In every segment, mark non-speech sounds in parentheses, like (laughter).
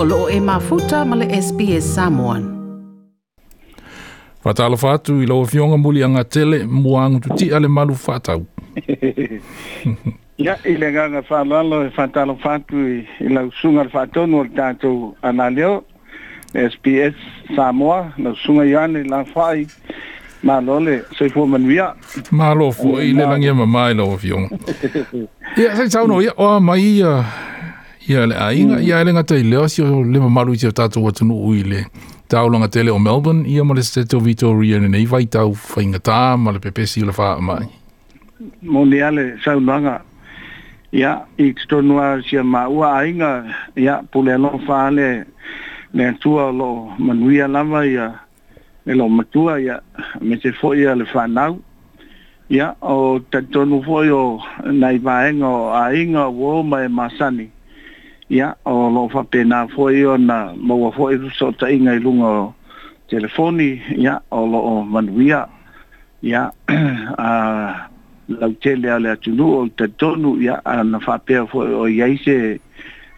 o loo e mafuta ma le SPS Samoan. Fatalo fatu i loo fionga muli anga tele muang tu ti ale malu fatau. Ya, (laughs) i le ngana fatalo fatalo e fatu i lau sunga le fatonu o tato analeo SPS Samoa lau sunga iane la fai Ma lole, soi fuo manuia. Ma lo fuo, i le langia mai lo fionga. (laughs) Ia, se tau no, ia, o mai ia, Ia le ainga, mm. ia ele ngata i leo si o le mamaru i te tātou atu nu ui le tau langa tele o Melbourne, ia ma le State of Victoria ni nei vai tau whainga tā, ma le pepe o le wha mai. Mō ni ale, sau langa, ia i tonua si a maua ainga, ia pule alo whaale, le atua lo manuia lava ia, ne lo matua ia, me te foi a le whanau, ia o tatonu foi o naiva enga o ainga o o mai e masani. Ia ya o lo fa pena na fo io na mo wa fo io so ta inga i lunga telefoni ya o lo o manuia ia (clears throat) a la tele ale atu o te tonu ya a na fa pe fo o iaise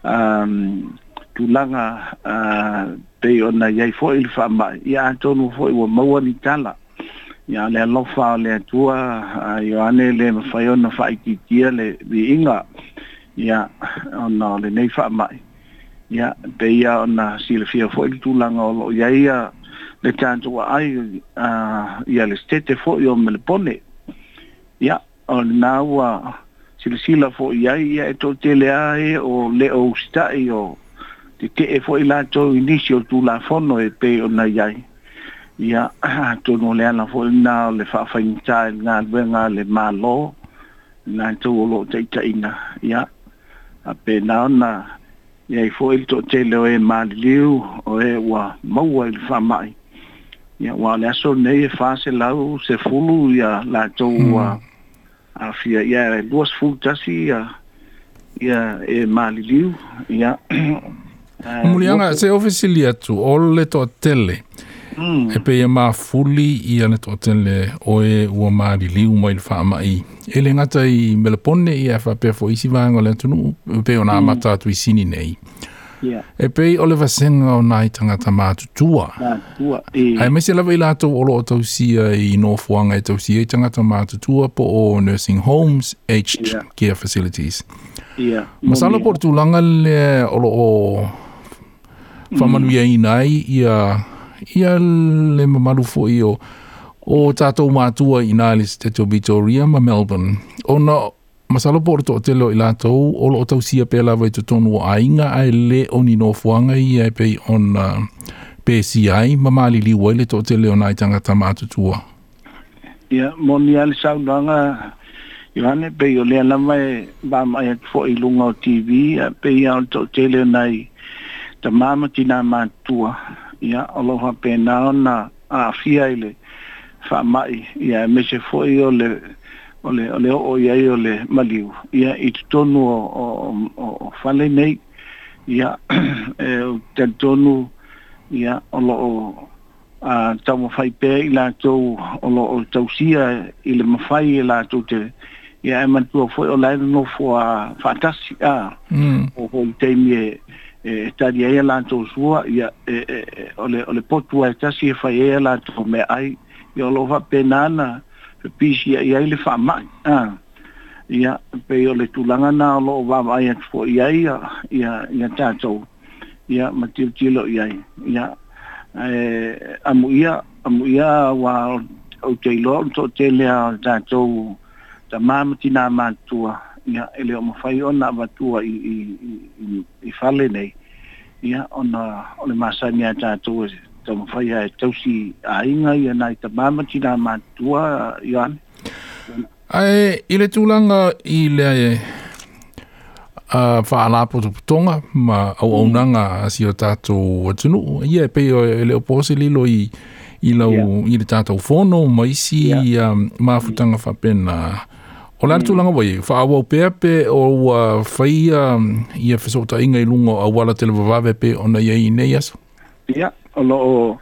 um tu langa a pe io na iai fo il fa ma ia tonu fo o mo wa ni tala ya le lo fa le tua a ioane le fa io na fa i ti le vi inga ia ona o lenei faamaʻi ia pe ia ona silafia fo le tulaga o loo iai ia le tatuaai ya le stete fo yo me le pone ia o lenā ua silasila fo ya ya e toʻateleā e o le ou sitaʻi o tetee foʻi latou inisi o tulafono e pei ona ya ia atonu (clears throat) o le ala foʻi lenā o le faafaigatā i le galuega le mālō latou o loo taʻitaʻina ia ya a pe nana e ai fo il to te le o e maliu o e wa maua il fa mai ia wa le aso nei e fa se lau se fulu ia la tou a hmm. a fia ia e duas fulu tasi ia ia e maliu ia (clears throat) Mulianga, se ofisili atu, ole to tele mm. e pe ia ma fuli i ane tō tenle o e ua ma li liu mai le wha i. E le ngata i Melapone i afa pe fo isi wāng o le tunu e pe o nā mm. mata atu i sini nei. Yeah. E pe e. i Oliver Senga o nā i tangata mā tutua. Mā tutua, e. Hai lawa i lato o lo o tausia i no fuanga i tausia i tangata mā tutua po o nursing homes, aged yeah. care facilities. Yeah. Masala yeah. por tūlanga le o lo o mm. whamanuia i i a ia le mamalu i o o tātou mātua i nāle se te Victoria ma Melbourne. O na masalopo o te leo i lātou, o lo o tau sia pē lawa i te tonu ainga ai le o ni nō fuanga i ai pei o PCI ma māli li wale to te leo nai tangata mātutua. Ia, moni ali sau nanga, Iwane, pe yo lea lama e bama e kufo i lunga o TV, pe yao to te leo nai, ta mama tina mātua ia aloha pe ona āwhia i le whamai ia e mese fōi o le o le o le o ia i o le maliu ia i tutonu o o o o whale nei ia (clears throat) e o te tonu ia o o a tamo fai pe i la to o lo o tau sia i le mawhai i e la tau te ia e mantua fōi o laeru no fō a whatasi mm. a o o teimie ia e tali ai e la to sua ia e, e e ole ole potu ai ta si fa ia la to me ai yo lo va penana pi si ia le fa ma ah ia pe io le tu langa na lo va vai at fo ya ia ya ia ta to ia ma ti ti lo ia ia e amu ia amu ia wa o te lo to te le ta to ta ma ma ti na ma tua ya ele o mafai ona batua i i i i fale nei ya ona ole masa ni ata e to to mafai ya e tosi a inga ya nai ta mama tina ma tua yan ai ile tulanga ile a fa ala po tonga ma o ona nga si o tato tunu ye pe ele o e posi li lo i i lau yeah. i le tātou whono, ma isi yeah. um, mafutanga whapena. Mm. O le atu wai, wha o uh, whaia um, ia whesota i lungo o wala tele pe o na iei aso? Ia, o lo o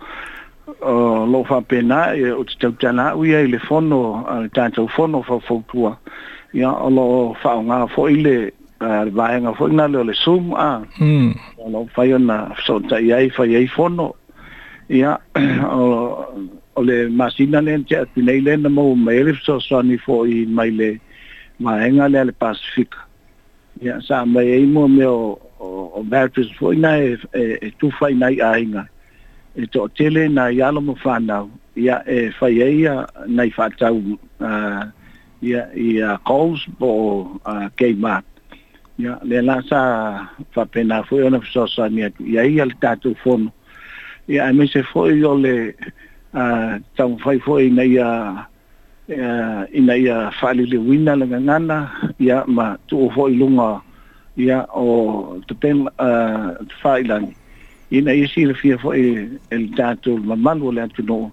o lo fa pena e o te tau telefoon au ia i le fono, le tātou fono lo fa le vaenga fo na le o le sum a. Mm. O lo whai ona whesota fono. Ia, (clears throat) o, le masina le te mau le ma enga le le pacific ya sa ma e mo me o o vertus foi na e e, e tu fai na ia inga e to tele na ia lo mo fa na ia e fai e ia na i fa ta u ia ia calls bo a ke ma ia le la sa fa pena foi e ona so sa ni ia ia le ta tu fono ia me se foi yo le a tam fai foi na ia ina ia fali le wina le ngana ia ma tu ho ilunga ia o te pen a te failan ina ia si le fo e el tato ma man wala tu no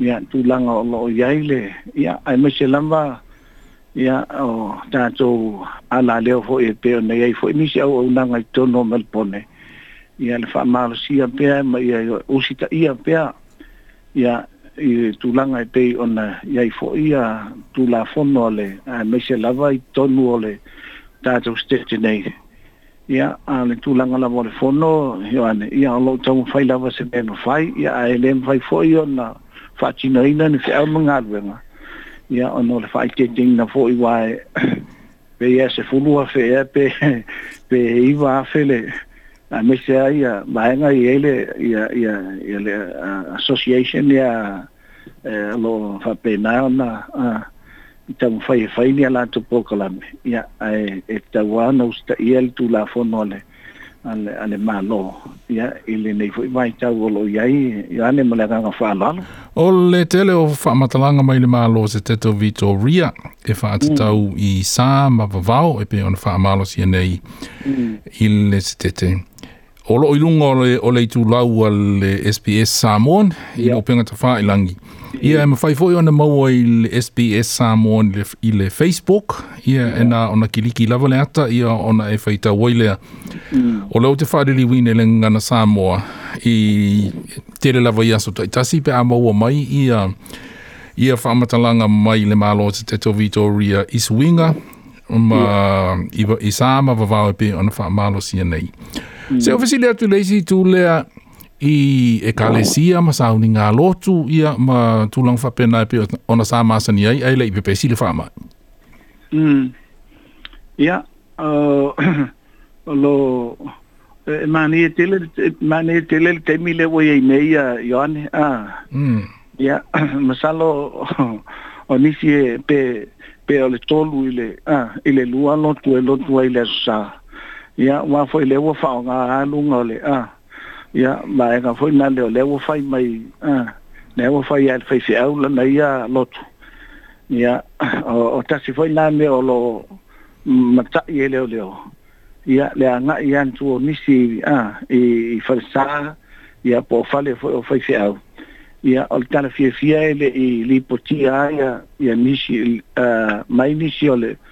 ia tu langa o lo ia ile ia ai me se lamba ia o tato ala le fo e peo na ia fo ni e se o na ngai to no mal pone ia le fa mal si ia pe ma ia usita ia pe ia i tu langa e pei ona iai fo ia tu la fono ale a meise lava i tonu ole tātou stete nei ia a tu langa lava le fono io ane ia o lo tamu fai lava se me ma fai ia a ele me fai fo ia ona whaatina ina ni whiau mga aluenga ia ono le fai te ting na fo i wae (clears throat) pe ia se fulua fe ia pe (laughs) iwa afele a ah, me se ai a maenga i ele i eh, a i a e i a association ya eh lo fa pena na a ita un fai fai ni ala tu poco la me ya e ta wa no sta i el tu la fo no le ale ale ma no ya ile nei fo mai ta wo lo ya i ya ne mo la ga fa la o le tele o fa matalanga mai le ma lo se teto vito ria e fa atau mm. i sa ma va va o e pe on fa ma lo si nei mm. ile se tete Olo lo ilunga o le, o le itu lau le SPS Samoan yeah. i lo penga ta whaa ilangi. Ia e mawhai fwoi ona maua i le SPS Samoan i le, Facebook ia yeah. e na ona kiliki lava le ata ia ona e whaita wailea. Mm. O leo te whaa rili wine le ngana Samoa i tere lava i aso taitasi pe a maua mai ia ia whaamatalanga mai le malo te teto Vitoria Iswinga ma yeah. i, i sama vavawepe ona whaamalo sia nei. Ia. Mm. Se o fesile atu leisi tu lea i e kalesia ma sa ni ngā lotu ia ma tūlang whapena e pia ona sā māsani ai, ai lei pepe sile wha Mm. Ia, yeah. uh, (coughs) lo, e, e mani e tele, e mani e tele te mile wo i nei a Ioane, a. Mm. Ia, (coughs) masalo, (coughs) o nisi e pe, pe ole tolu ile, a, ile lua lotu e lotu ai le sa. ya wa foi le wo fa nga lu nga le a ya ma nga e fo na le le wo mai a le wo fa ya fa se au na ya lot ya o, o ta si fo na me o lo mata ye le le ya le nga ya ntu o ni si a e fa sa ya po fa le fo fa se au ya o ta le fie e le li po ti ya ya ni si a mai ni si o le uh,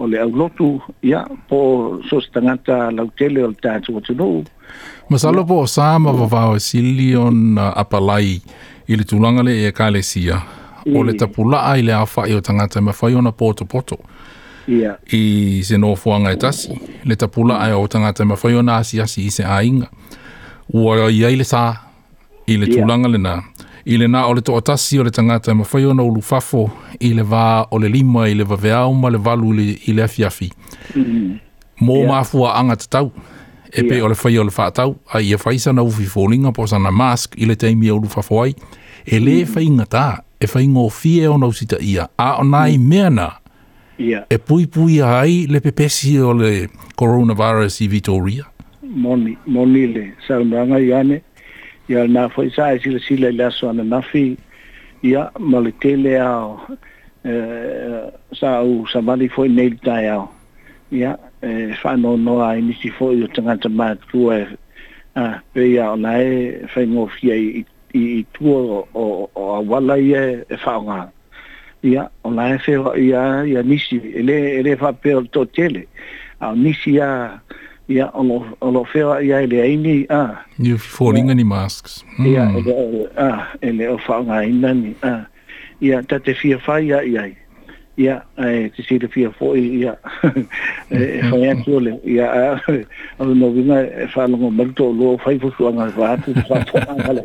o le au lotu ia po so stangata lau o le tātu o tunu. Masalo po o sāma vavau e apalai i le tūlanga le e kāle sia o le tapulaa i le awhai o tangata e ma whai ona pōtu pōtu. Yeah. i se no fuanga e tasi, le tapula ai e o tangata e ma whai ona asi asi i se ainga. Ua i le sā, i le tūlanga le nā, I le nā o le toa o le tangata e ma whai ona ulu fafo i le vā o le lima i le vaveau ma le valu le, i le afi afi. Mm. Mm-hmm. Mō yeah. māfua anga te tau. E pe yeah. o le whai o le whātau. A i a e whai sana ufi fōlinga po sana mask i le teimi o e ulu fafo ai. E le mm. whai ngatā. E whai ngō fie o nau ia. A o nai mm. mea nā. Yeah. E pui pui ai le pepesi o le coronavirus i Vitoria. Moni, moni le. Sa umranga i ane ya na foi isa e sila sila i laso ana nafi ya maletele ao eh, sa au samali fo i neil tai ao ia eh, fa no no a inisi fo i o tangata maa e eh, a pe ya na nae fai ngō fia i, i, i o, o, a wala eh, ia e fa ya ona e nae ya ia, ia nisi ele, ele fa pe o to tele a nisi ya ia ono ono fera ya ele aini a you falling any masks mm. ia ele a ele o fa nga inani a ia tate fia fa ia ia e ia (laughs) e ti e mm. si e te fia fo ia e fa ia tole ia no vina e fa no malto lo fa fo su nga va tu fa fo nga le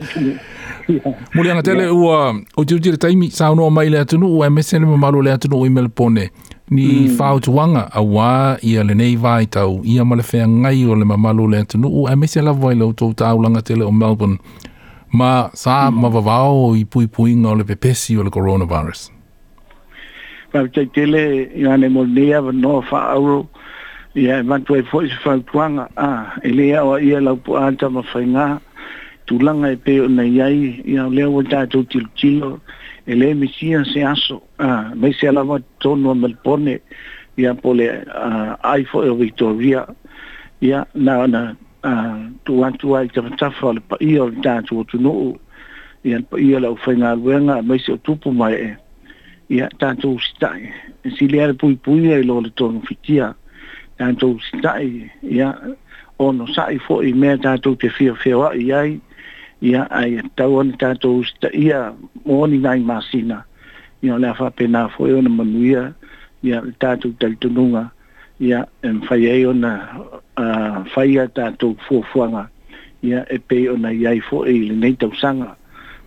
Mulianga tele ua o tiu tiri taimi sa unua maile atunu ua emesene ma malu le atunu ua imele pone ni mm. fautuanga a wā ia le nei vai tau ia ma le whea ngai o le mamalo le atunu o emese la vai lau tele o Melbourne ma sa mm. ma vavao i pui pui ngā o le pepesi o le coronavirus ma te tele i ane mo nea wa noa wha auro ia e mantua i e fwoi si a e lea o ia lau pu anta ma whaingā tūlanga e peo na iai ia leo wa tātou tilo tilo tilo ele me tinha se aso ah me se lava tono mel pone e a pole a ai foi o e vitoria a na na tu antu ai tava tava e o tanto o tu no e a e ela o foi wenga me se o mai e a tanto está e se ele era pui e lo tono fitia tanto stai e a ono sai foi me tanto te fio fio ai ai ia ai tau ona tatou sta ia moni nai masina ia le fa pena foi ona manuia ia tatou taltununga ia en fai ai ona a fai ia tatou fuafuanga ia e pe ona iai fo e le nei tau sanga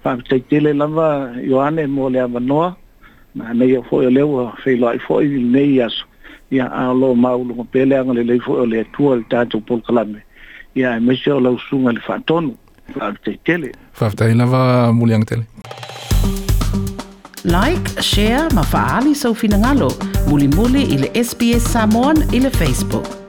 fa tei tele lava Ioane mo le avanoa na nei a foi leo a fei loai foi le nei aso ia a lo maulu ngopele anga le leifo o le atua le tatou polkalame ia e mese o lausunga le fatonu faafetai lava muliaga tele like share ma faaali soufinagalo mulimuli i le sps samoan i le facebook